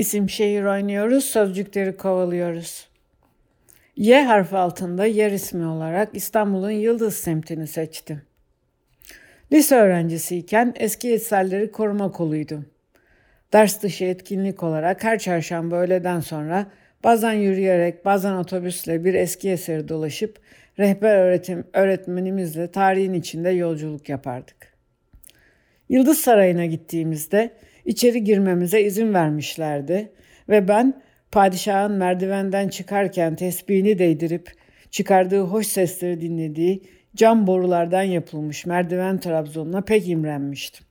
İsim şehir oynuyoruz, sözcükleri kovalıyoruz. Y harfi altında yer ismi olarak İstanbul'un Yıldız semtini seçtim. Lise öğrencisiyken eski eserleri koruma koluydum. Ders dışı etkinlik olarak her çarşamba öğleden sonra bazen yürüyerek bazen otobüsle bir eski eseri dolaşıp rehber öğretim öğretmenimizle tarihin içinde yolculuk yapardık. Yıldız Sarayı'na gittiğimizde içeri girmemize izin vermişlerdi ve ben padişahın merdivenden çıkarken tesbihini değdirip çıkardığı hoş sesleri dinlediği cam borulardan yapılmış merdiven trabzonuna pek imrenmiştim.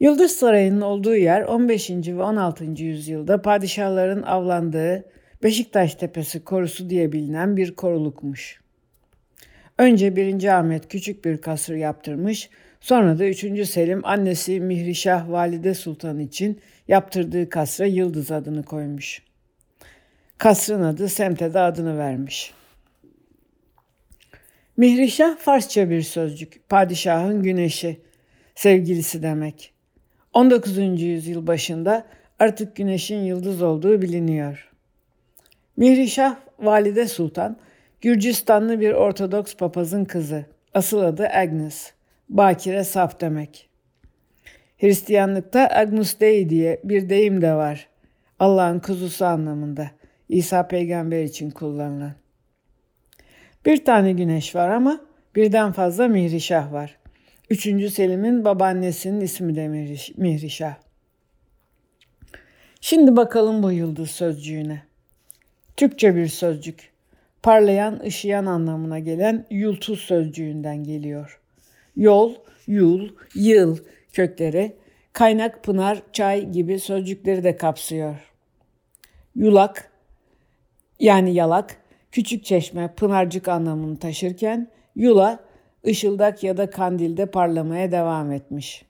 Yıldız Sarayı'nın olduğu yer 15. ve 16. yüzyılda padişahların avlandığı Beşiktaş Tepesi korusu diye bilinen bir korulukmuş. Önce 1. Ahmet küçük bir kasır yaptırmış, sonra da 3. Selim annesi Mihrişah Valide Sultan için yaptırdığı kasra Yıldız adını koymuş. Kasrın adı semte de adını vermiş. Mihrişah Farsça bir sözcük, padişahın güneşi, sevgilisi demek. 19. yüzyıl başında artık güneşin yıldız olduğu biliniyor. Mihrişah Valide Sultan, Gürcistanlı bir Ortodoks papazın kızı. Asıl adı Agnes. Bakire saf demek. Hristiyanlıkta Agnus Dei diye bir deyim de var. Allah'ın kuzusu anlamında. İsa peygamber için kullanılan. Bir tane güneş var ama birden fazla Mihrişah var. Üçüncü Selim'in babaannesinin ismi de Mihrişah. Şimdi bakalım bu yıldız sözcüğüne. Türkçe bir sözcük. Parlayan, ışıyan anlamına gelen yultuz sözcüğünden geliyor. Yol, yul, yıl kökleri, kaynak, pınar, çay gibi sözcükleri de kapsıyor. Yulak yani yalak, küçük çeşme, pınarcık anlamını taşırken yula, ışıldak ya da kandilde parlamaya devam etmiş.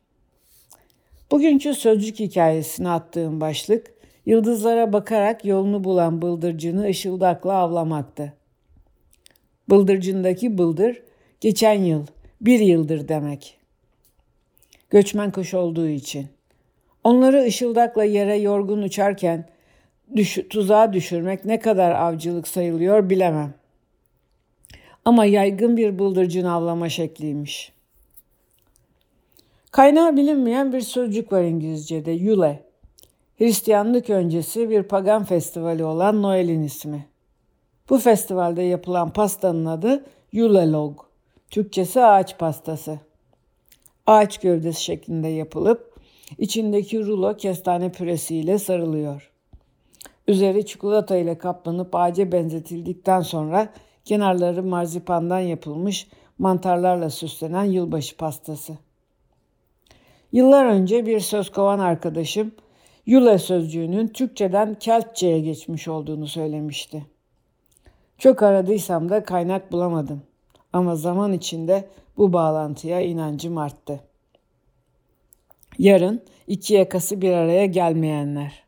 Bugünkü sözcük hikayesine attığım başlık, yıldızlara bakarak yolunu bulan bıldırcını ışıldakla avlamaktı. Bıldırcındaki bıldır, geçen yıl, bir yıldır demek. Göçmen kuş olduğu için. Onları ışıldakla yere yorgun uçarken düş tuzağa düşürmek ne kadar avcılık sayılıyor bilemem. Ama yaygın bir bıldırcın avlama şekliymiş. Kaynağı bilinmeyen bir sözcük var İngilizce'de, Yule. Hristiyanlık öncesi bir pagan festivali olan Noel'in ismi. Bu festivalde yapılan pastanın adı Yule Log. Türkçesi ağaç pastası. Ağaç gövdesi şeklinde yapılıp içindeki rulo kestane püresiyle sarılıyor. Üzeri çikolata ile kaplanıp ağaca benzetildikten sonra kenarları marzipandan yapılmış mantarlarla süslenen yılbaşı pastası. Yıllar önce bir söz kovan arkadaşım Yule sözcüğünün Türkçeden Keltçe'ye geçmiş olduğunu söylemişti. Çok aradıysam da kaynak bulamadım. Ama zaman içinde bu bağlantıya inancım arttı. Yarın iki yakası bir araya gelmeyenler.